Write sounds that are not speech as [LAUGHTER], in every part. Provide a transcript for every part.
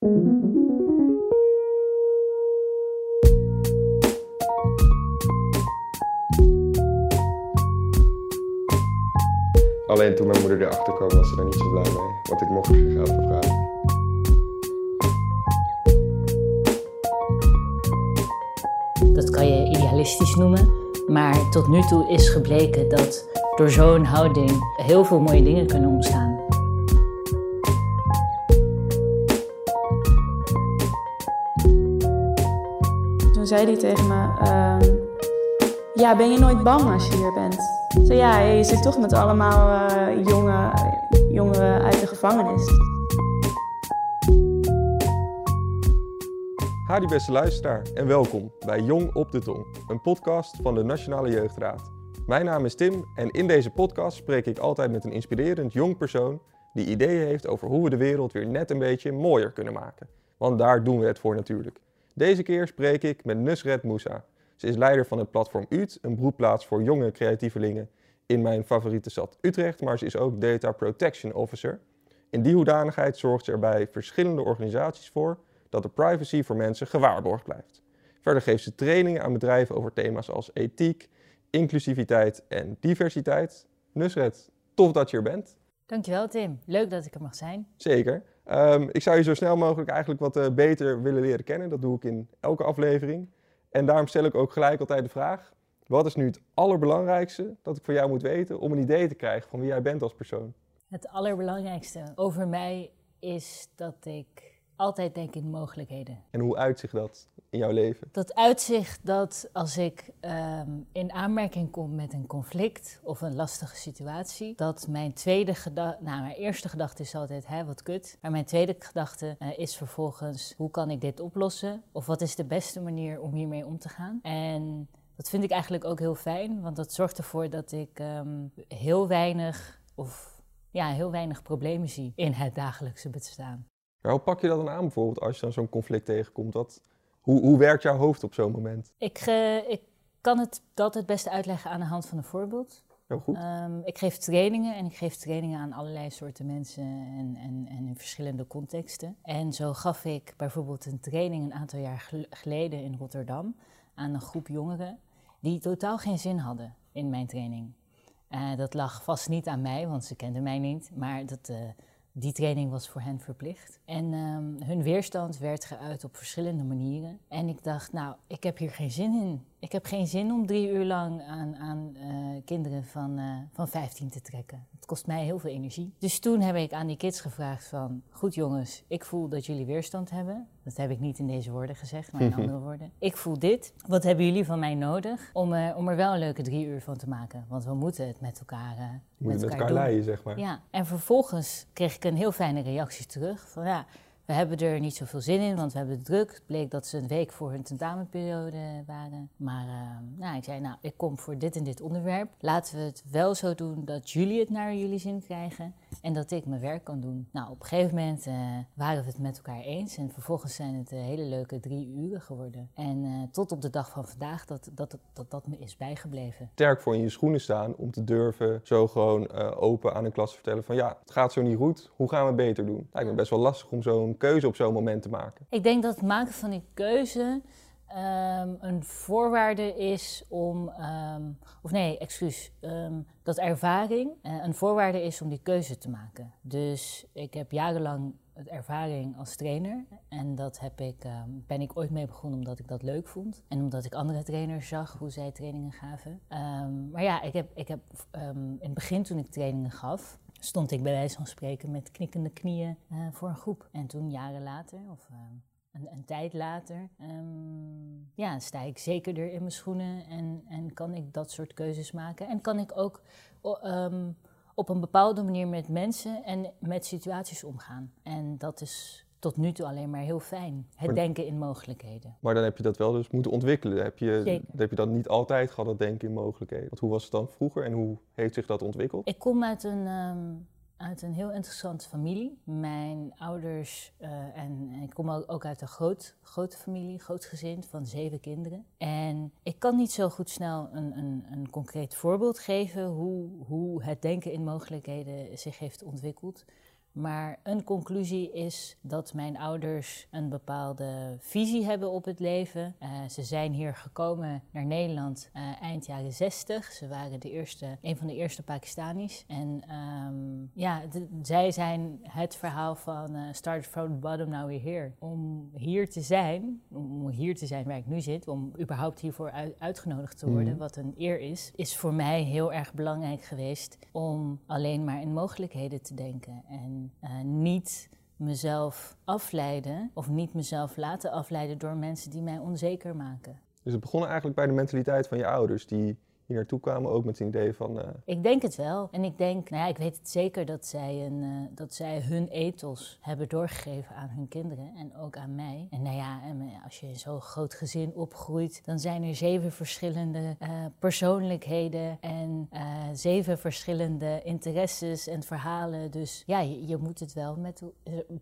Alleen toen mijn moeder erachter kwam was ze er niet zo blij mee, want ik mocht er geen geld vragen. Dat kan je idealistisch noemen, maar tot nu toe is gebleken dat door zo'n houding heel veel mooie dingen kunnen ontstaan. Zei hij tegen me: ehm, Ja, ben je nooit bang als je hier bent? Zei, ja, je zit toch met allemaal eh, jonge, jongeren uit de gevangenis. Hadi beste luisteraar en welkom bij Jong op de Tong, een podcast van de Nationale Jeugdraad. Mijn naam is Tim en in deze podcast spreek ik altijd met een inspirerend jong persoon die ideeën heeft over hoe we de wereld weer net een beetje mooier kunnen maken. Want daar doen we het voor natuurlijk. Deze keer spreek ik met Nusret Moussa. Ze is leider van het platform UT, een broedplaats voor jonge creatievelingen in mijn favoriete stad Utrecht, maar ze is ook Data Protection Officer. In die hoedanigheid zorgt ze er bij verschillende organisaties voor dat de privacy voor mensen gewaarborgd blijft. Verder geeft ze trainingen aan bedrijven over thema's als ethiek, inclusiviteit en diversiteit. Nusret, tof dat je er bent. Dankjewel Tim, leuk dat ik er mag zijn. Zeker. Um, ik zou je zo snel mogelijk eigenlijk wat uh, beter willen leren kennen. Dat doe ik in elke aflevering. En daarom stel ik ook gelijk altijd de vraag: wat is nu het allerbelangrijkste dat ik van jou moet weten om een idee te krijgen van wie jij bent als persoon? Het allerbelangrijkste over mij is dat ik altijd denk in mogelijkheden. En hoe uitzicht dat in jouw leven? Dat uitzicht dat als ik um, in aanmerking kom met een conflict of een lastige situatie, dat mijn tweede gedachte, nou mijn eerste gedachte is altijd, hè, wat kut. Maar mijn tweede gedachte uh, is vervolgens, hoe kan ik dit oplossen? Of wat is de beste manier om hiermee om te gaan? En dat vind ik eigenlijk ook heel fijn, want dat zorgt ervoor dat ik um, heel weinig of ja, heel weinig problemen zie in het dagelijkse bestaan. Maar hoe pak je dat dan aan bijvoorbeeld als je dan zo'n conflict tegenkomt? Wat, hoe, hoe werkt jouw hoofd op zo'n moment? Ik, uh, ik kan het dat het beste uitleggen aan de hand van een voorbeeld. Heel goed. Um, ik geef trainingen en ik geef trainingen aan allerlei soorten mensen en, en, en in verschillende contexten. En zo gaf ik bijvoorbeeld een training een aantal jaar geleden in Rotterdam aan een groep jongeren die totaal geen zin hadden in mijn training. Uh, dat lag vast niet aan mij, want ze kenden mij niet, maar dat, uh, die training was voor hen verplicht. En um, hun weerstand werd geuit op verschillende manieren. En ik dacht, nou, ik heb hier geen zin in. Ik heb geen zin om drie uur lang aan, aan uh, kinderen van, uh, van 15 te trekken. Het kost mij heel veel energie. Dus toen heb ik aan die kids gevraagd van... Goed jongens, ik voel dat jullie weerstand hebben. Dat heb ik niet in deze woorden gezegd, maar in [LAUGHS] andere woorden. Ik voel dit. Wat hebben jullie van mij nodig om, uh, om er wel een leuke drie uur van te maken? Want we moeten het met elkaar uh, met elkaar, elkaar leiden, zeg maar. Ja, en vervolgens kreeg ik een heel fijne reactie terug. Van ja, we hebben er niet zoveel zin in, want we hebben het druk. Het bleek dat ze een week voor hun tentamenperiode waren. Maar uh, nou, ik zei, nou, ik kom voor dit en dit onderwerp. Laten we het wel zo doen dat jullie het naar jullie zin krijgen en dat ik mijn werk kan doen. Nou, op een gegeven moment uh, waren we het met elkaar eens. En vervolgens zijn het uh, hele leuke drie uren geworden. En uh, tot op de dag van vandaag dat dat, dat dat me is bijgebleven. Sterk voor in je schoenen staan om te durven zo gewoon open aan een klas te vertellen van... ja, het gaat zo niet goed, hoe gaan we het beter doen? Lijkt me best wel lastig om zo'n keuze op zo'n moment te maken. Ik denk dat het maken van die keuze... Um, een voorwaarde is om, um, of nee, excuus, um, dat ervaring uh, een voorwaarde is om die keuze te maken. Dus ik heb jarenlang ervaring als trainer en dat heb ik, ben ik ooit mee begonnen omdat ik dat leuk vond en omdat ik andere trainers zag hoe zij trainingen gaven. maar ja, ik heb, ik heb in het begin toen ik trainingen gaf, stond ik bij wijze van spreken met knikkende knieën uh, voor een groep. En toen jaren later, of een, een, tijd later, um, ja, sta ik zekerder in mijn schoenen en, en kan ik dat soort keuzes maken. En kan ik ook um, op een bepaalde manier met mensen en met situaties omgaan. En dat is tot nu toe alleen maar heel fijn. Het maar, denken in mogelijkheden. Maar dan heb je dat wel dus moeten ontwikkelen. Heb je, heb je dat niet altijd gehad, dat denken in mogelijkheden? Want hoe was het dan vroeger en hoe heeft zich dat ontwikkeld? Ik kom uit een, um, uit een heel interessante familie. Mijn ouders en, en, ik kom ook uit een groot, grote familie, groot gezin van zeven kinderen. En ik kan niet zo goed snel een, een, een concreet voorbeeld geven hoe, hoe het denken in mogelijkheden zich heeft ontwikkeld. Maar een conclusie is dat mijn ouders een bepaalde visie hebben op het leven. Uh, ze zijn hier gekomen naar Nederland uh, eind jaren 60. Ze waren de eerste, een van de eerste Pakistanis. En um, ja, de, zij zijn het verhaal van uh, start from the bottom, now we're here. Om hier te zijn, om hier te zijn waar ik nu zit, om überhaupt hiervoor uit, uitgenodigd te worden, mm. wat een eer is, is voor mij heel erg belangrijk geweest om alleen maar in mogelijkheden te denken. En uh, niet mezelf afleiden of niet mezelf laten afleiden door mensen die mij onzeker maken. Dus het begon eigenlijk bij de mentaliteit van je ouders, die hier naartoe kwamen, ook met het idee van... Uh... Ik denk het wel. En ik denk, nou ja, ik weet het zeker dat zij, een, uh, dat zij hun ethos hebben doorgegeven aan hun kinderen en ook aan mij. En nou ja, en eh, als je in zo'n groot gezin opgroeit, dan zijn er zeven verschillende uh, persoonlijkheden en zeven verschillende interesses en verhalen. Dus ja, je, je moet het wel met...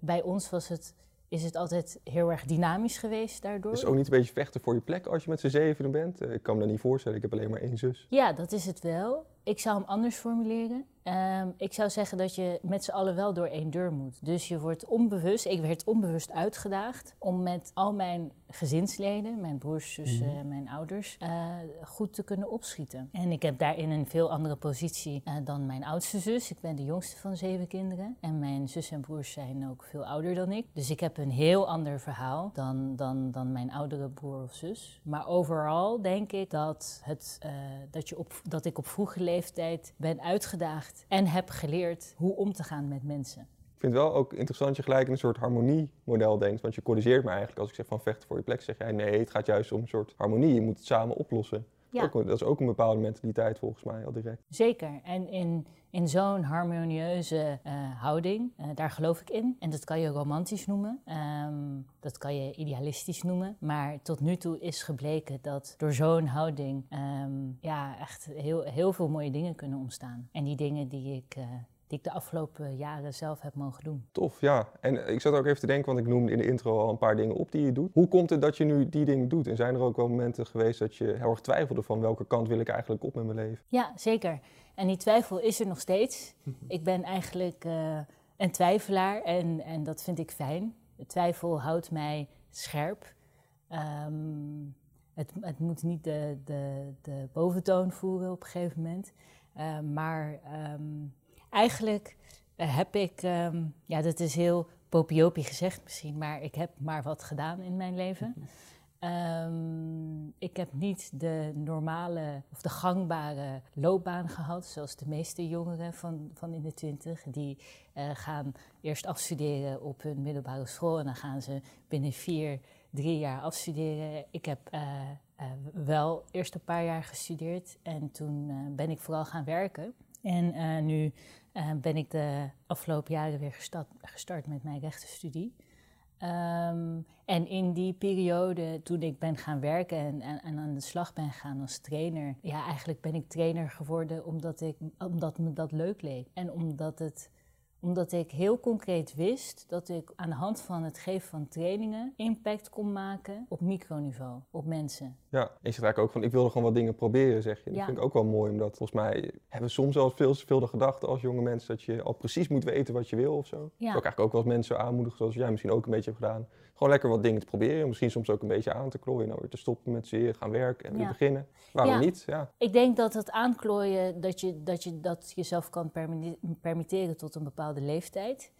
bij ons was het is het altijd heel erg dynamisch geweest daardoor. Is het ook niet een beetje vechten voor je plek als je met z'n zevenen bent? Ik kan me dat niet voorstellen, ik heb alleen maar één zus. Ja, dat is het wel. Ik zou hem anders formuleren. Um, ik zou zeggen dat je met z'n allen wel door één deur moet. Dus je wordt onbewust, ik werd onbewust uitgedaagd om met al mijn gezinsleden, mijn broers, zussen, mm -hmm. mijn ouders, uh, goed te kunnen opschieten. En ik heb daarin een veel andere positie uh, dan mijn oudste zus. Ik ben de jongste van zeven kinderen. En mijn zus en broers zijn ook veel ouder dan ik. Dus ik heb een heel ander verhaal dan, dan, dan mijn oudere broer of zus. Maar overal denk ik dat, het, uh, dat, je op, dat ik op vroege leeftijd ben uitgedaagd en heb geleerd hoe om te gaan met mensen. Ik vind het wel ook interessant dat je gelijk in een soort harmoniemodel denkt. Want je corrigeert me eigenlijk als ik zeg van vechten voor je plek. Zeg jij nee, het gaat juist om een soort harmonie. Je moet het samen oplossen. Ja. Ook, dat is ook een bepaalde mentaliteit volgens mij al direct. Zeker. En in, in zo'n harmonieuze uh, houding, uh, daar geloof ik in. En dat kan je romantisch noemen. Um, dat kan je idealistisch noemen. Maar tot nu toe is gebleken dat door zo'n houding um, ja, echt heel, heel veel mooie dingen kunnen ontstaan. En die dingen die ik... Uh, die ik de afgelopen jaren zelf heb mogen doen. Tof, ja. En ik zat ook even te denken, want ik noemde in de intro al een paar dingen op die je doet. Hoe komt het dat je nu die dingen doet? En zijn er ook wel momenten geweest dat je heel erg twijfelde van welke kant wil ik eigenlijk op met mijn leven? Ja, zeker. En die twijfel is er nog steeds. [LAUGHS] ik ben eigenlijk uh, een twijfelaar en, en dat vind ik fijn. De twijfel houdt mij scherp. Um, het, het, moet niet de, de, de boventoon voeren op een gegeven moment. Uh, maar um, eigenlijk uh, heb ik, um, ja, dat is heel popiopie gezegd misschien, maar ik heb maar wat gedaan in mijn leven. Um, [LAUGHS] ik heb niet de normale of de gangbare loopbaan gehad, zoals de meeste jongeren van, van in de twintig. Die uh, gaan eerst afstuderen op hun middelbare school en dan gaan ze binnen vier, drie jaar afstuderen. Ik heb uh, uh, wel eerst een paar jaar gestudeerd en toen ben ik vooral gaan werken. En uh, nu uh, ben ik de afgelopen jaren weer gestart, met mijn rechtenstudie. Um, en in die periode, toen ik ben gaan werken en, en, en, aan de slag ben gegaan als trainer, ja, eigenlijk ben ik trainer geworden omdat, ik, omdat me dat leuk leek. En omdat het omdat ik heel concreet wist dat ik aan de hand van het geven van trainingen impact kon maken op microniveau, op mensen. Ja, en je zegt eigenlijk ook van ik wilde gewoon wat dingen proberen, zeg je. Dat vind ik ook wel mooi, omdat volgens mij hebben we soms al veel te veel de gedachte als jonge mensen dat je al precies moet weten wat je wil of zo. Ja. Dat ik eigenlijk ook wel als mensen aanmoedigen, zoals jij misschien ook een beetje hebt gedaan. Gewoon lekker wat dingen te proberen, misschien soms ook een beetje aan te klooien, nou weer te stoppen met zeer, gaan werken en weer ja. beginnen. Waarom niet? Ja. Ik denk dat het aanklooien, dat je, dat je dat jezelf kan permitteren tot een bepaalde leeftijd.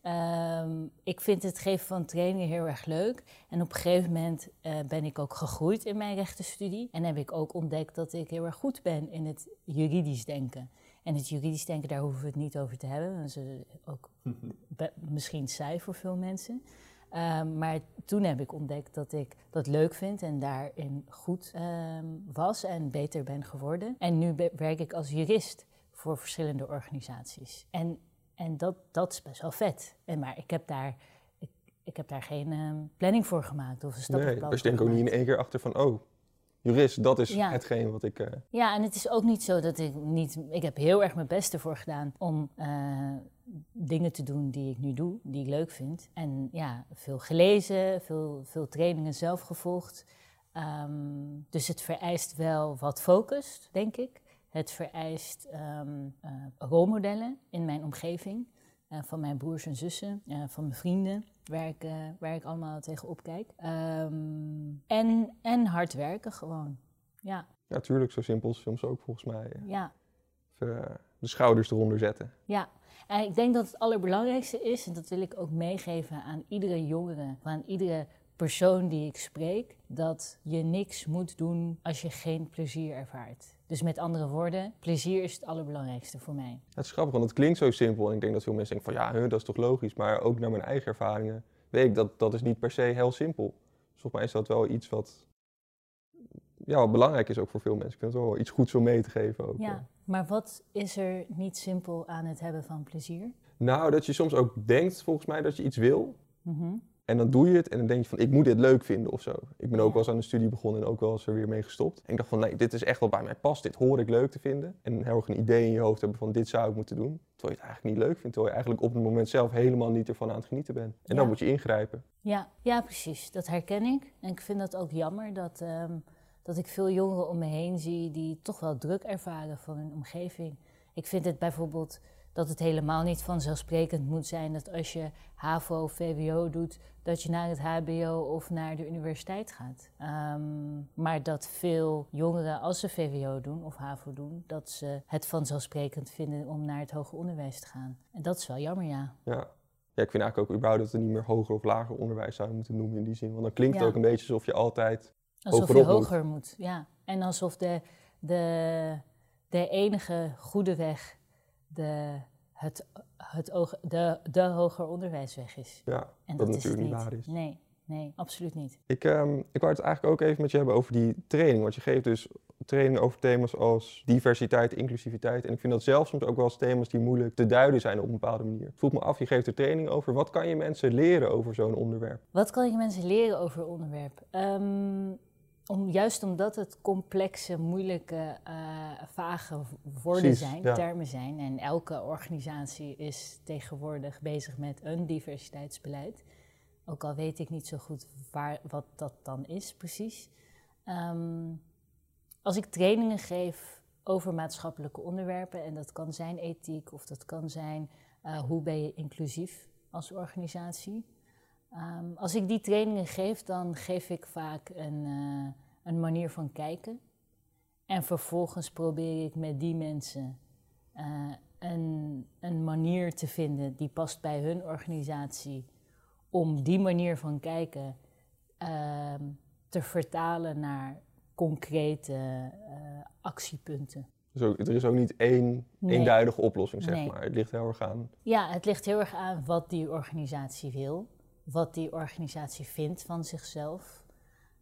Um, ik vind het geven van trainingen heel erg leuk. En op een gegeven moment uh, ben ik ook gegroeid in mijn rechtenstudie. En heb ik ook ontdekt dat ik heel erg goed ben in het juridisch denken. En het juridisch denken, daar hoeven we het niet over te hebben. Dat is ook [LAUGHS] misschien saai voor veel mensen. Um, maar toen heb ik ontdekt dat ik dat leuk vind en daarin goed um, was en beter ben geworden. En nu werk ik als jurist voor verschillende organisaties. En en dat, dat is best wel vet. En, maar ik heb daar, ik, ik heb daar geen uh, planning voor gemaakt of een stappenplan Nee, dus denk ook niet in één keer achter van, oh, jurist, dat is ja. hetgeen wat ik... Uh... Ja, en het is ook niet zo dat ik niet... Ik heb heel erg mijn best ervoor gedaan om uh, dingen te doen die ik nu doe, die ik leuk vind. En ja, veel gelezen, veel, veel trainingen zelf gevolgd. Um, dus het vereist wel wat focus, denk ik. Het vereist um, uh, rolmodellen in mijn omgeving. eh, van mijn broers en zussen, eh, van mijn vrienden, waar ik, eh, waar ik allemaal tegen opkijk. Ehm, en, en hard werken gewoon. Ja, Ja, natuurlijk, zo simpel is soms ook volgens mij. eh, ja, Even eh, de schouders eronder zetten. ja. En ik denk dat het allerbelangrijkste is, en dat wil ik ook meegeven aan iedere jongere, aan iedere persoon die ik spreek, dat je niks moet doen als je geen plezier ervaart. Dus met andere woorden, plezier is het allerbelangrijkste voor mij. Het is grappig, want het klinkt zo simpel. En ik denk dat veel mensen denken van ja, dat is toch logisch. Maar ook naar mijn eigen ervaringen weet ik dat dat is niet per se heel simpel. Dus volgens mij is dat wel iets wat, ja, wat belangrijk is ook voor veel mensen. Ik vind het wel iets goeds om mee te geven ook. Ja, maar wat is er niet simpel aan het hebben van plezier? Nou, dat je soms ook denkt volgens mij dat je iets wil. Mhm. En dan doe je het en dan denk je van ik moet dit leuk vinden of zo. Ik ben ook wel eens aan de studie begonnen en ook wel eens er weer mee gestopt. En ik dacht van nee, dit is echt wel bij mij past. Dit hoor ik leuk te vinden. En heel erg een idee in je hoofd hebben van dit zou ik moeten doen. Terwijl je het eigenlijk niet leuk vindt. Terwijl je eigenlijk op het moment zelf helemaal niet ervan aan het genieten bent. En dan moet je ingrijpen. Ja, ja, precies. Dat herken ik. En ik vind dat ook jammer dat, ehm, dat ik veel jongeren om me heen zie die toch wel druk ervaren van hun omgeving. Ik vind het bijvoorbeeld dat het helemaal niet vanzelfsprekend moet zijn dat als je HAVO of VWO doet, dat je naar het HBO of naar de universiteit gaat. Ehm, maar dat veel jongeren, als ze VWO doen of HAVO doen, dat ze het vanzelfsprekend vinden om naar het hoger onderwijs te gaan. En dat is wel jammer, ja. Ja. Ja, ik vind eigenlijk ook überhaupt dat we niet meer hoger of lager onderwijs zouden moeten noemen in die zin. Want dan klinkt het Ja. ook een beetje alsof je altijd... Alsof je moet. hoger moet. ja. En alsof de, de, de enige goede weg de, het, het, oog- de, de hoger onderwijsweg is. Ja, En dat dat, is het natuurlijk niet. waar is. Nee, nee, absoluut niet. Ik, ehm, ik wou het eigenlijk ook even met je hebben over die training. Want je geeft dus training over thema's als diversiteit, inclusiviteit. En ik vind dat zelf soms ook wel eens thema's die moeilijk te duiden zijn op een bepaalde manier. Ik vroeg me af, je geeft er training over. Wat kan je mensen leren over zo'n onderwerp? Wat kan je mensen leren over het onderwerp? Ehm, om, juist omdat het complexe, moeilijke, eh, vage woorden Precies, zijn, ja. termen zijn. En elke organisatie is tegenwoordig bezig met een diversiteitsbeleid. Ook al weet ik niet zo goed waar, wat dat dan is precies. Ehm, als ik trainingen geef over maatschappelijke onderwerpen, en dat kan zijn ethiek of dat kan zijn eh, hoe ben je inclusief als organisatie. Ehm, als ik die trainingen geef, dan geef ik vaak een, eh, een manier van kijken. En vervolgens probeer ik met die mensen eh, een, een manier te vinden die past bij hun organisatie. Om die manier van kijken ehm, te vertalen naar concrete eh, actiepunten. Dus ook, er is ook niet één Nee. eenduidige oplossing, zeg Nee. maar. Het ligt heel erg aan. Ja, het ligt heel erg aan wat die organisatie wil, wat die organisatie vindt van zichzelf.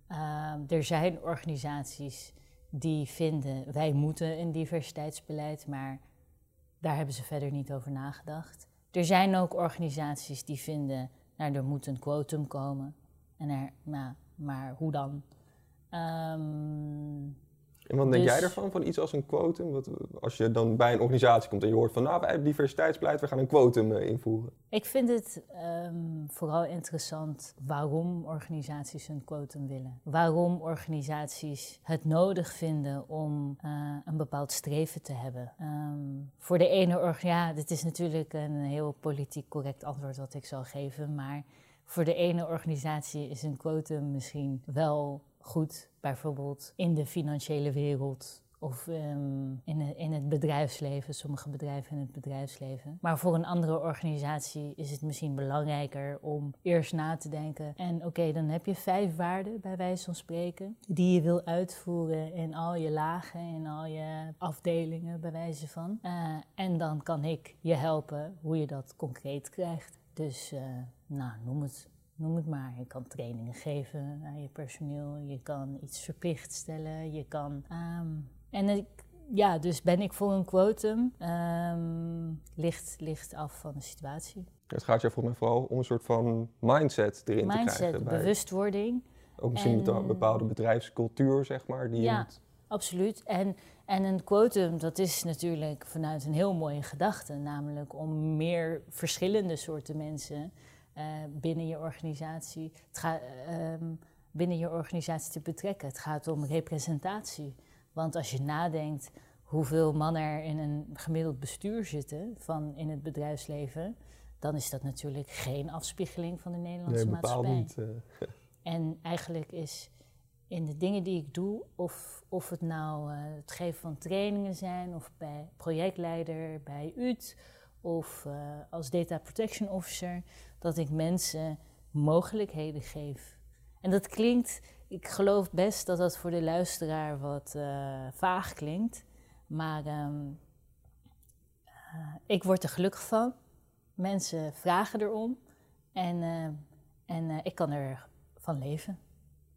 Ehm, er zijn organisaties die vinden wij moeten een diversiteitsbeleid, maar daar hebben ze verder niet over nagedacht. Er zijn ook organisaties die vinden, nou er moet een quotum komen. En er, nou, maar hoe dan? Ehm, En wat denk Dus- jij ervan, van iets als een quotum? Wat, als je dan bij een organisatie komt en je hoort van... nou, wij hebben diversiteitsbeleid, we gaan een quotum eh, invoeren. Ik vind het ehm, vooral interessant waarom organisaties een quotum willen. Waarom organisaties het nodig vinden om eh, een bepaald streven te hebben. Ehm, voor de ene organisatie, ja, dit is natuurlijk een heel politiek correct antwoord wat ik zal geven, maar voor de ene organisatie is een quotum misschien wel goed, bijvoorbeeld in de financiële wereld of ehm, in, het, in het bedrijfsleven, sommige bedrijven in het bedrijfsleven. Maar voor een andere organisatie is het misschien belangrijker om eerst na te denken. En oké, dan heb je vijf waarden, bij wijze van spreken, die je wil uitvoeren in al je lagen, in al je afdelingen, bij wijze van. Eh, en dan kan ik je helpen hoe je dat concreet krijgt. Dus, eh, nou, noem het noem het maar. Je kan trainingen geven aan je personeel, je kan iets verplicht stellen, je kan. ehm, en ik, ja, dus ben ik voor een quotum, ehm, ligt, ligt af van de situatie. Het gaat je volgens mij vooral om een soort van mindset erin te Mindset, krijgen. bij- bewustwording, ook misschien en- een bepaalde bedrijfscultuur, zeg maar, die Ja. moet... absoluut. En, en een quotum, dat is natuurlijk vanuit een heel mooie gedachte, namelijk om meer verschillende soorten mensen binnen je organisatie, het gaat, ehm, binnen je organisatie te betrekken. Het gaat om representatie. Want als je nadenkt hoeveel mannen er in een gemiddeld bestuur zitten van in het bedrijfsleven, dan is dat natuurlijk geen afspiegeling van de Nederlandse Nee, maatschappij. niet. eh. En eigenlijk is in de dingen die ik doe, of, of het nou eh, het geven van trainingen zijn, of bij projectleider bij UT, of eh, als data protection officer, dat ik mensen mogelijkheden geef. En dat klinkt, ik geloof best dat dat voor de luisteraar wat eh, vaag klinkt, maar ehm, eh, ik word er gelukkig van. Mensen vragen erom en, eh, en ik kan er van leven.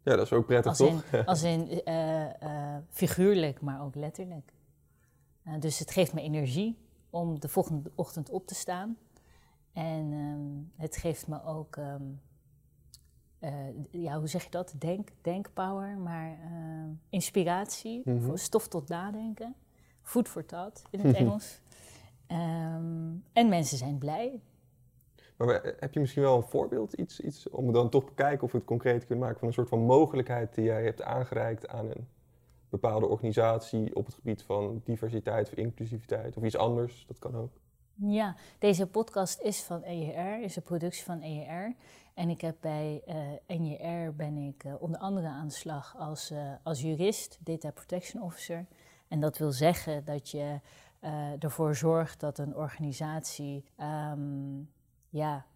Ja, dat is ook prettig, Als in, toch? [LAUGHS] als in figuurlijk, maar ook letterlijk. Dus het geeft me energie om de volgende ochtend op te staan. En ehm, het geeft me ook, ehm, eh, ja, hoe zeg je dat? Denk, denkpower, maar eh, inspiratie, Mhm. stof tot nadenken. Food for thought in het Engels. Ehm, en mensen zijn blij. Maar we- heb je misschien wel een voorbeeld, iets, iets om dan toch te kijken of we het concreet kunnen maken van een soort van mogelijkheid die jij hebt aangereikt aan een bepaalde organisatie op het gebied van diversiteit of inclusiviteit of iets anders, dat kan ook. Ja, deze podcast is van EJR, is een productie van EJR. En ik heb bij eh NJR ben ik eh, onder andere aan de slag als, eh, als jurist, data protection officer. En dat wil zeggen dat je ervoor zorgt dat een organisatie, ehm, ja,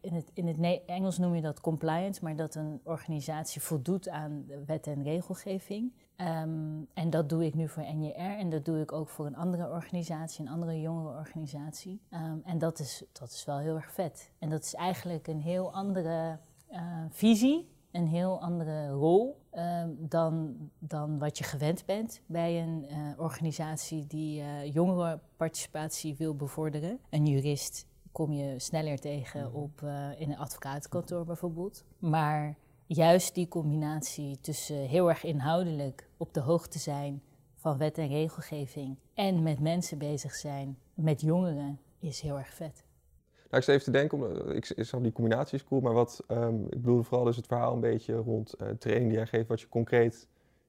in het, in het Engels noem je dat compliance, maar dat een organisatie voldoet aan wet en regelgeving. Ehm, en dat doe ik nu voor NJR en dat doe ik ook voor een andere organisatie, een andere jongere organisatie. Ehm, en dat is, dat is wel heel erg vet. En dat is eigenlijk een heel andere eh, visie, een heel andere rol ehm, dan, dan wat je gewend bent bij een eh, organisatie die eh jongerenparticipatie wil bevorderen. Een jurist kom je sneller tegen op, eh, in een advocatenkantoor bijvoorbeeld. Maar juist die combinatie tussen heel erg inhoudelijk op de hoogte zijn van wet en regelgeving en met mensen bezig zijn, met jongeren, is heel erg vet. Nou, ik zat even te denken, om, ik, ik die combinatie is cool, maar wat, ehm, ik bedoelde vooral dus het verhaal een beetje rond eh, training die jij geeft, wat je concreet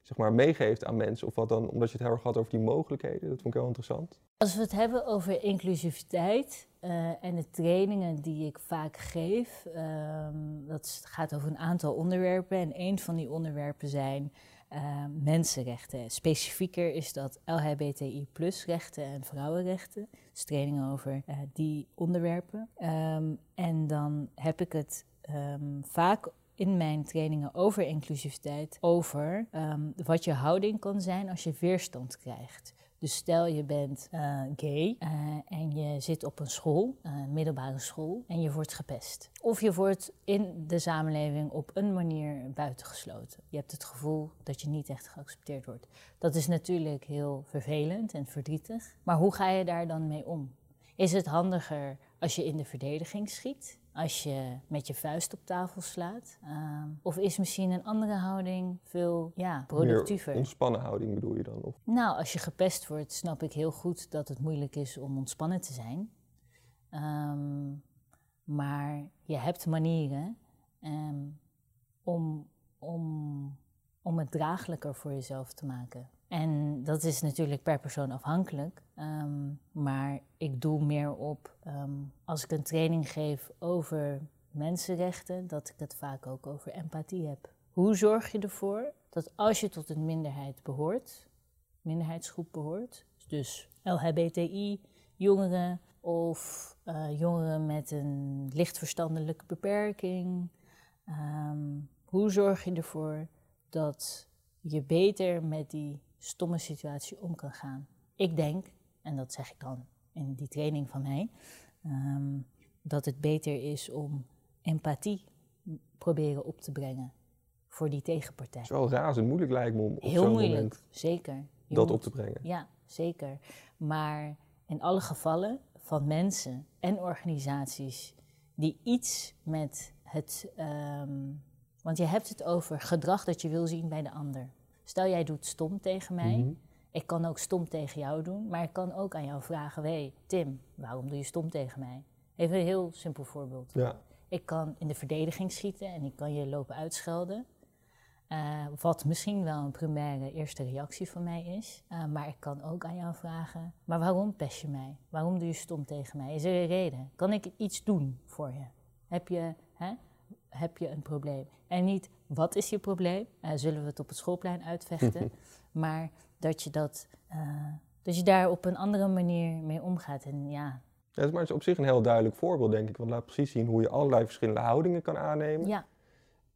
zeg maar, meegeeft aan mensen, of wat dan, omdat je het heel erg had over die mogelijkheden, dat vond ik heel interessant. Als we het hebben over inclusiviteit eh, en de trainingen die ik vaak geef, ehm, dat gaat over een aantal onderwerpen. En een van die onderwerpen zijn eh, mensenrechten. Specifieker is dat LHBTI rechten en vrouwenrechten. Dus trainingen over eh, die onderwerpen. Ehm, en dan heb ik het ehm, vaak in mijn trainingen over inclusiviteit over ehm, wat je houding kan zijn als je weerstand krijgt. Dus stel je bent eh, gay eh, en je zit op een school, een middelbare school, en je wordt gepest. Of je wordt in de samenleving op een manier buitengesloten. Je hebt het gevoel dat je niet echt geaccepteerd wordt. Dat is natuurlijk heel vervelend en verdrietig. Maar hoe ga je daar dan mee om? Is het handiger als je in de verdediging schiet? Als je met je vuist op tafel slaat? Ehm, of is misschien een andere houding veel ja, productiever? Meer ontspannen houding bedoel je dan? Of? Nou, als je gepest wordt, snap ik heel goed dat het moeilijk is om ontspannen te zijn. Ehm, maar je hebt manieren ehm, om, om, om het draaglijker voor jezelf te maken. En dat is natuurlijk per persoon afhankelijk. ehm, maar ik doe meer op ehm, als ik een training geef over mensenrechten, dat ik het vaak ook over empathie heb. Hoe zorg je ervoor dat als je tot een minderheid behoort, minderheidsgroep behoort, dus LHBTI, jongeren of eh, jongeren met een licht verstandelijke beperking. ehm, hoe zorg je ervoor dat je beter met die stomme situatie om kan gaan? Ik denk, en dat zeg ik dan in die training van mij, ehm, dat het beter is om empathie proberen op te brengen voor die tegenpartij. Het is wel razend moeilijk lijkt me om op Heel zo'n moeilijk, moment zeker. Je dat moet- op te brengen. Ja, zeker. Maar in alle gevallen van mensen en organisaties die iets met het. ehm, want je hebt het over gedrag dat je wil zien bij de ander. Stel jij doet stom tegen mij. Mhm. Ik kan ook stom tegen jou doen, maar ik kan ook aan jou vragen: hey, Tim, waarom doe je stom tegen mij? Even een heel simpel voorbeeld. Ja. Ik kan in de verdediging schieten en ik kan je lopen uitschelden. Uh, wat misschien wel een primaire eerste reactie van mij is. Uh, maar ik kan ook aan jou vragen: maar waarom pest je mij? Waarom doe je stom tegen mij? Is er een reden? Kan ik iets doen voor je? Heb je, hè, heb je een probleem? En niet wat is je probleem? Uh, zullen we het op het schoolplein uitvechten? [LAUGHS] maar dat je, dat, dat je daar op een andere manier mee omgaat. En ja. ja maar het is op zich een heel duidelijk voorbeeld, denk ik. Want laat precies zien hoe je allerlei verschillende houdingen kan aannemen. Ja.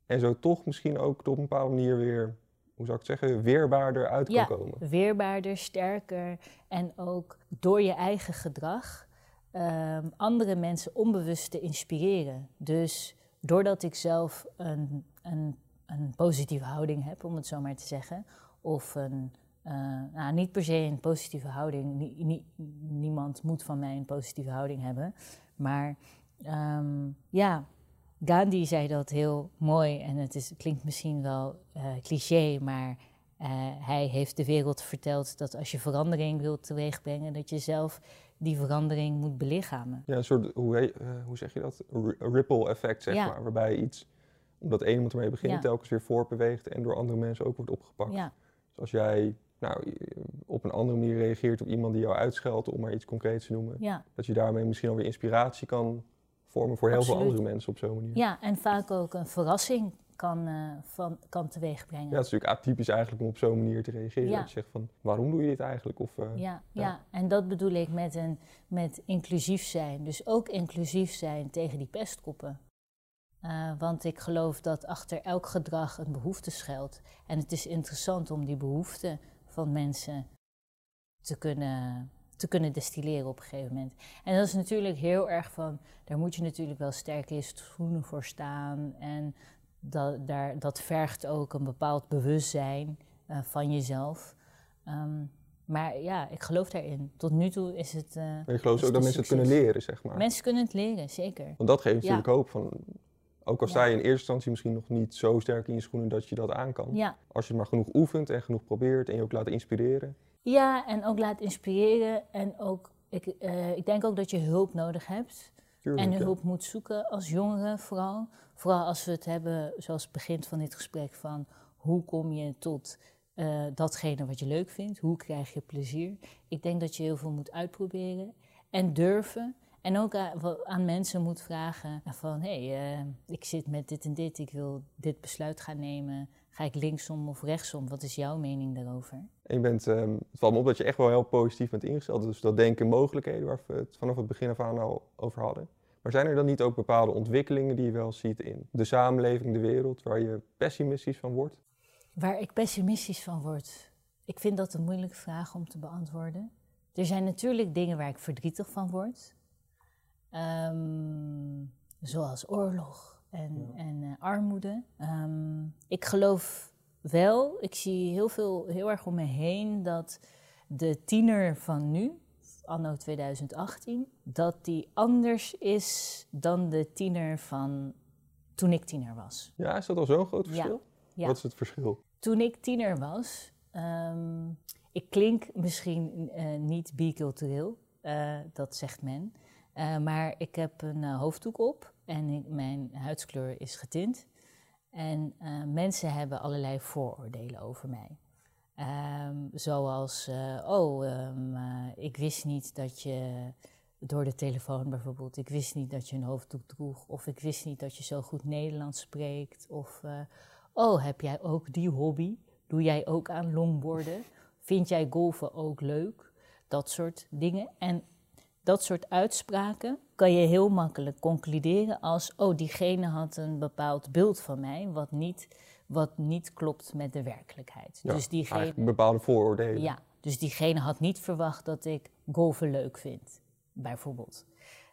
En zo toch misschien ook op een bepaalde manier weer, hoe zou ik het zeggen, weerbaarder uit kan ja, komen. Weerbaarder, sterker en ook door je eigen gedrag um, andere mensen onbewust te inspireren. Dus doordat ik zelf een, een, een positieve houding heb, om het zo maar te zeggen, of een, uh, nou, niet per se een positieve houding. niemand moet van mij een positieve houding hebben. Maar um, ja, Gandhi zei dat heel mooi en het is, klinkt misschien wel uh, cliché, maar uh, hij heeft de wereld verteld dat als je verandering wilt teweegbrengen, dat je zelf die verandering moet belichamen. Ja, een soort, hoe, hoe zeg je dat? Een ripple effect, zeg Ja. maar. Waarbij iets, omdat één iemand ermee begint, Ja. telkens weer voortbeweegt en door andere mensen ook wordt opgepakt. Ja, Dus als jij nou, op een andere manier reageert op iemand die jou uitscheldt, om maar iets concreets te noemen, ja. dat je daarmee misschien alweer inspiratie kan vormen voor heel veel andere mensen op zo'n manier. ja, en vaak ook een verrassing kan, eh, van, kan teweegbrengen. Ja, het is natuurlijk atypisch eigenlijk om op zo'n manier te reageren. Ja. Dat je zegt van, waarom doe je dit eigenlijk? Of, eh, Ja, Ja. ja. en dat bedoel ik met, een, met inclusief zijn. Dus ook inclusief zijn tegen die pestkoppen. Eh, want ik geloof dat achter elk gedrag een behoefte schuilt. En het is interessant om die behoeften van mensen te kunnen, te kunnen destilleren op een gegeven moment. En dat is natuurlijk heel erg van, daar moet je natuurlijk wel sterk in je schoenen voor staan. En dat, daar, dat vergt ook een bepaald bewustzijn eh, van jezelf. Ehm, maar ja, ik geloof daarin. Tot nu toe is het. eh, Maar ik geloof is ook dat mensen het kunnen leren, zeg maar. Mensen kunnen het leren, zeker. Want dat geeft Ja. natuurlijk hoop van, ook al sta je in eerste instantie misschien nog niet zo sterk in je schoenen dat je dat aan kan. Ja. Als je maar genoeg oefent en genoeg probeert en je ook laat inspireren. ja, en ook laat inspireren. En ook, ik, eh, ik denk ook dat je hulp nodig hebt. Tuurlijk, En ja. hulp moet zoeken als jongere vooral. Vooral als we het hebben, zoals het begint van dit gesprek, van hoe kom je tot eh, datgene wat je leuk vindt? Hoe krijg je plezier? Ik denk dat je heel veel moet uitproberen en durven. En ook aan, wel aan mensen moet vragen van, hé, hey, eh, ik zit met dit en dit, ik wil dit besluit gaan nemen. Ga ik linksom of rechtsom? Wat is jouw mening daarover? En je bent, ehm, het valt me op dat je echt wel heel positief bent ingesteld. Dus dat denken mogelijkheden waar we het vanaf het begin af aan al over hadden. Maar zijn er dan niet ook bepaalde ontwikkelingen die je wel ziet in de samenleving, de wereld, waar je pessimistisch van wordt? Waar ik pessimistisch van word. Ik vind dat een moeilijke vraag om te beantwoorden. Er zijn natuurlijk dingen waar ik verdrietig van word. Ehm, zoals oorlog en, en eh, armoede. Ehm, ik geloof wel, ik zie heel, veel, heel erg om me heen dat de tiener van nu, anno 2018, dat die anders is dan de tiener van toen ik tiener was. Ja, is dat al zo'n groot verschil? Ja. Wat is het verschil? Toen ik tiener was, ehm, ik klink misschien eh, niet bicultureel, eh, dat zegt men. Eh, maar ik heb een eh, hoofddoek op en mijn huidskleur is getint. En eh, mensen hebben allerlei vooroordelen over mij. Ehm, zoals, oh, ehm, eh, ik wist niet dat je door de telefoon bijvoorbeeld, ik wist niet dat je een hoofddoek droeg. Of ik wist niet dat je zo goed Nederlands spreekt. Of, oh, heb jij ook die hobby? Doe jij ook aan longboarden? Vind jij golfen ook leuk? Dat soort dingen. En dat soort uitspraken kan je heel makkelijk concluderen als: oh, diegene had een bepaald beeld van mij, wat niet, wat niet klopt met de werkelijkheid. Ja, dus diegene. Bepaalde vooroordelen. Ja, dus diegene had niet verwacht dat ik golfen leuk vind, bijvoorbeeld.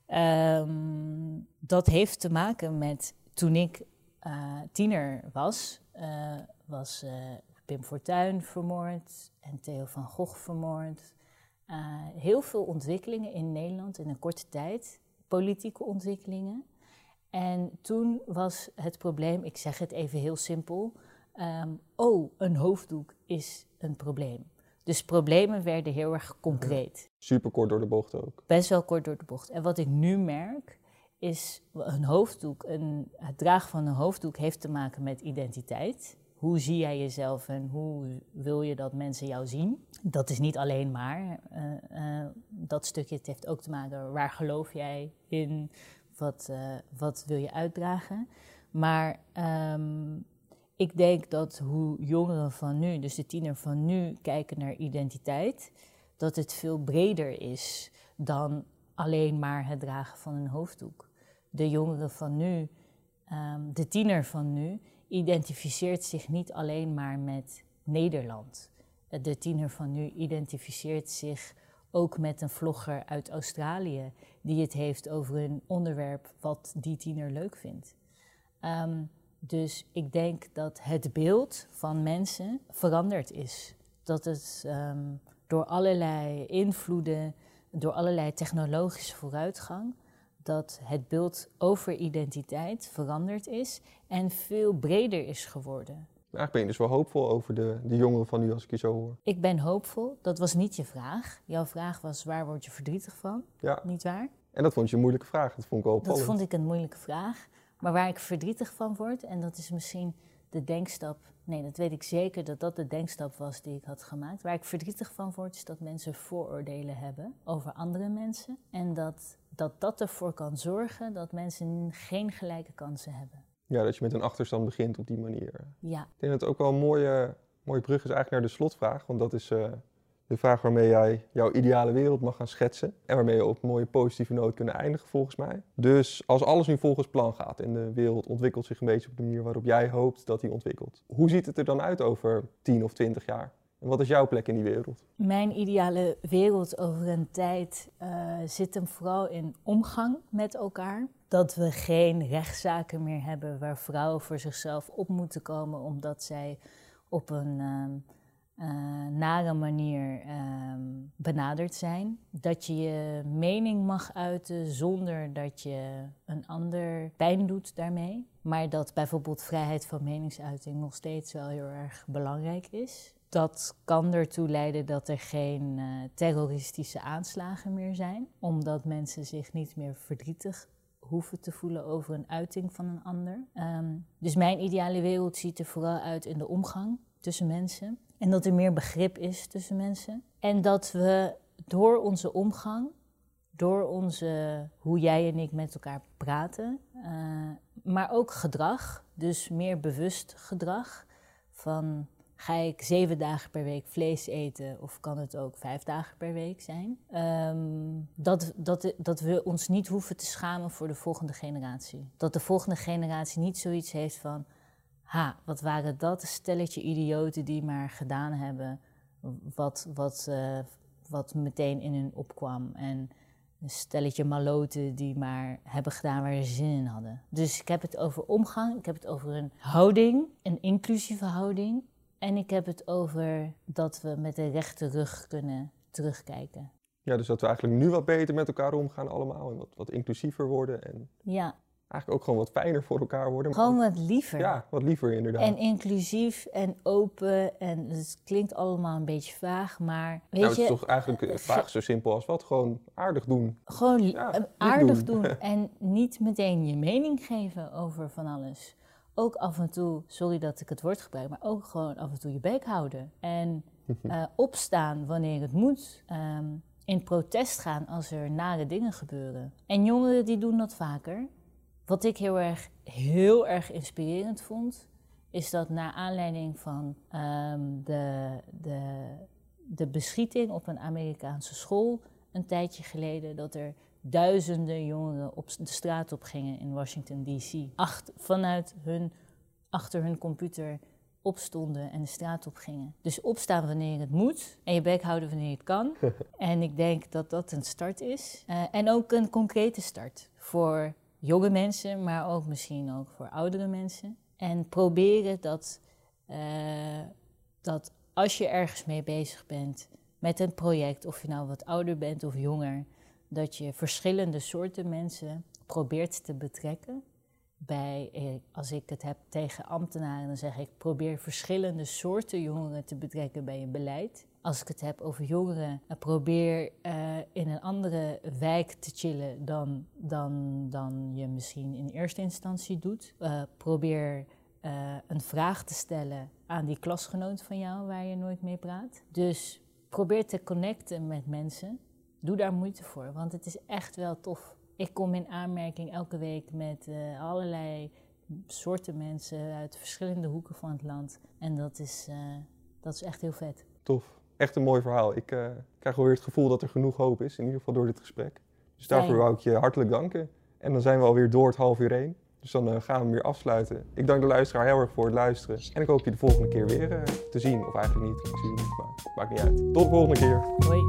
Ehm, dat heeft te maken met toen ik eh, tiener was, eh, was eh, Pim Fortuyn vermoord en Theo van Gogh vermoord. Eh, heel veel ontwikkelingen in Nederland in een korte tijd, politieke ontwikkelingen. En toen was het probleem, ik zeg het even heel simpel, ehm, oh, een hoofddoek is een probleem. Dus problemen werden heel erg concreet. Super kort door de bocht ook. Best wel kort door de bocht. En wat ik nu merk, is een hoofddoek, een, het dragen van een hoofddoek heeft te maken met identiteit. Hoe zie jij jezelf en hoe wil je dat mensen jou zien. Dat is niet alleen maar uh, dat stukje. Het heeft ook te maken waar geloof jij in, wat, uh, wat wil je uitdragen. Maar um, ik denk dat hoe jongeren van nu, dus de tiener van nu, kijken naar identiteit, dat het veel breder is dan alleen maar het dragen van een hoofddoek. De jongeren van nu, um, de tiener van nu, identificeert zich niet alleen maar met Nederland. De tiener van nu identificeert zich ook met een vlogger uit Australië, die het heeft over een onderwerp wat die tiener leuk vindt. Um, dus ik denk dat het beeld van mensen veranderd is. Dat het um, door allerlei invloeden, door allerlei technologische vooruitgang, dat het beeld over identiteit veranderd is en veel breder is geworden. Eigenlijk ben je dus wel hoopvol over de, de jongeren van nu, als ik je zo hoor. Ik ben hoopvol. Dat was niet je vraag. Jouw vraag was, waar word je verdrietig van? Ja. Niet waar? En dat vond je een moeilijke vraag. Dat vond ik wel opvallend. Dat vond ik een moeilijke vraag. Maar waar ik verdrietig van word, en dat is misschien de denkstap, nee, dat weet ik zeker dat dat de denkstap was die ik had gemaakt. Waar ik verdrietig van word, is dat mensen vooroordelen hebben over andere mensen. En dat dat, dat ervoor kan zorgen dat mensen geen gelijke kansen hebben. Ja, dat je met een achterstand begint op die manier. Ja. Ik denk dat het ook wel een mooie, mooie brug is eigenlijk naar de slotvraag. Want dat is uh, de vraag waarmee jij jouw ideale wereld mag gaan schetsen. En waarmee je op een mooie positieve noot kunnen eindigen, volgens mij. Dus als alles nu volgens plan gaat en de wereld ontwikkelt zich een beetje op de manier waarop jij hoopt dat die ontwikkelt. Hoe ziet het er dan uit over 10 of 20 jaar? En wat is jouw plek in die wereld? Mijn ideale wereld over een tijd uh, zit hem vooral in omgang met elkaar. Dat we geen rechtszaken meer hebben waar vrouwen voor zichzelf op moeten komen omdat zij op een uh, nare manier ehm, benaderd zijn. Dat je je mening mag uiten zonder dat je een ander pijn doet daarmee. Maar dat bijvoorbeeld vrijheid van meningsuiting nog steeds wel heel erg belangrijk is. Dat kan ertoe leiden dat er geen uh, terroristische aanslagen meer zijn, omdat mensen zich niet meer verdrietig hoeven te voelen over een uiting van een ander. Um, dus mijn ideale wereld ziet er vooral uit in de omgang tussen mensen. En dat er meer begrip is tussen mensen. En dat we door onze omgang, door onze, hoe jij en ik met elkaar praten, uh, maar ook gedrag, dus meer bewust gedrag van Ga ik zeven dagen per week vlees eten of kan het ook vijf dagen per week zijn? Um, dat, dat, dat we ons niet hoeven te schamen voor de volgende generatie. Dat de volgende generatie niet zoiets heeft van... Ha, wat waren dat een stelletje idioten die maar gedaan hebben wat, wat, uh, wat meteen in hun opkwam. En een stelletje maloten die maar hebben gedaan waar ze zin in hadden. Dus ik heb het over omgang, ik heb het over een houding, een inclusieve houding. En ik heb het over dat we met de rechte rug kunnen terugkijken. Ja, dus dat we eigenlijk nu wat beter met elkaar omgaan allemaal en wat, wat inclusiever worden. En ja. Eigenlijk ook gewoon wat fijner voor elkaar worden. Gewoon wat liever. Ja, wat liever inderdaad. En inclusief en open en het klinkt allemaal een beetje vaag, maar weet nou, je... Het is toch eigenlijk vaag zo simpel als wat? Gewoon aardig doen. Gewoon ja, aardig doen. doen [LAUGHS] en niet meteen je mening geven over van alles ook af en toe, sorry dat ik het woord gebruik, maar ook gewoon af en toe je bek houden. En uh, [LAUGHS] opstaan wanneer het moet. Um, in protest gaan als er nare dingen gebeuren. En jongeren die doen dat vaker. Wat ik heel erg, heel erg inspirerend vond, is dat naar aanleiding van um, de, de, de beschieting op een Amerikaanse school een tijdje geleden, dat er duizenden jongeren op de straat op gingen in Washington DC. Acht, vanuit hun, achter hun computer opstonden en de straat op gingen. Dus opstaan wanneer het moet en je bek houden wanneer het kan. [LAUGHS] en ik denk dat dat een start is. Uh, en ook een concrete start voor jonge mensen, maar ook misschien ook voor oudere mensen. En proberen dat, uh, dat als je ergens mee bezig bent met een project, of je nou wat ouder bent of jonger, dat je verschillende soorten mensen probeert te betrekken. Bij, eh, als ik het heb tegen ambtenaren, dan zeg ik probeer verschillende soorten jongeren te betrekken bij je beleid. Als ik het heb over jongeren, probeer uh, in een andere wijk te chillen dan, dan, dan je misschien in eerste instantie doet. Uh, probeer eh, een vraag te stellen aan die klasgenoot van jou waar je nooit mee praat. Dus probeer te connecten met mensen. Doe daar moeite voor, want het is echt wel tof. Ik kom in aanmerking elke week met allerlei soorten mensen uit verschillende hoeken van het land. En dat is, dat is echt heel vet. Tof. Echt een mooi verhaal. Ik uh, krijg wel weer het gevoel dat er genoeg hoop is, in ieder geval door dit gesprek. Dus daarvoor wou ik je hartelijk danken. En dan zijn we alweer door het half uur heen. Dus dan uh, gaan we hem weer afsluiten. Ik dank de luisteraar heel erg voor het luisteren. En ik hoop je de volgende keer weer te zien. Of eigenlijk niet, ik zie je niet, maar maakt niet uit. Tot de volgende keer. Hoi.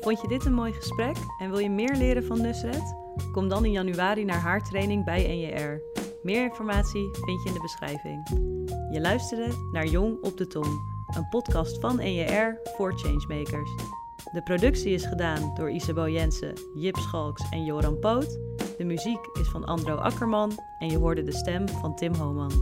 Vond je dit een mooi gesprek en wil je meer leren van Nusret? Kom dan in januari naar haar training bij NJR. Meer informatie vind je in de beschrijving. Je luisterde naar Jong op de Tong, een podcast van NJR voor changemakers. De productie is gedaan door Isabel Jensen, Jip Schalks en Joran Poot. De muziek is van Andro Akkerman en je hoorde de stem van Tim Homan.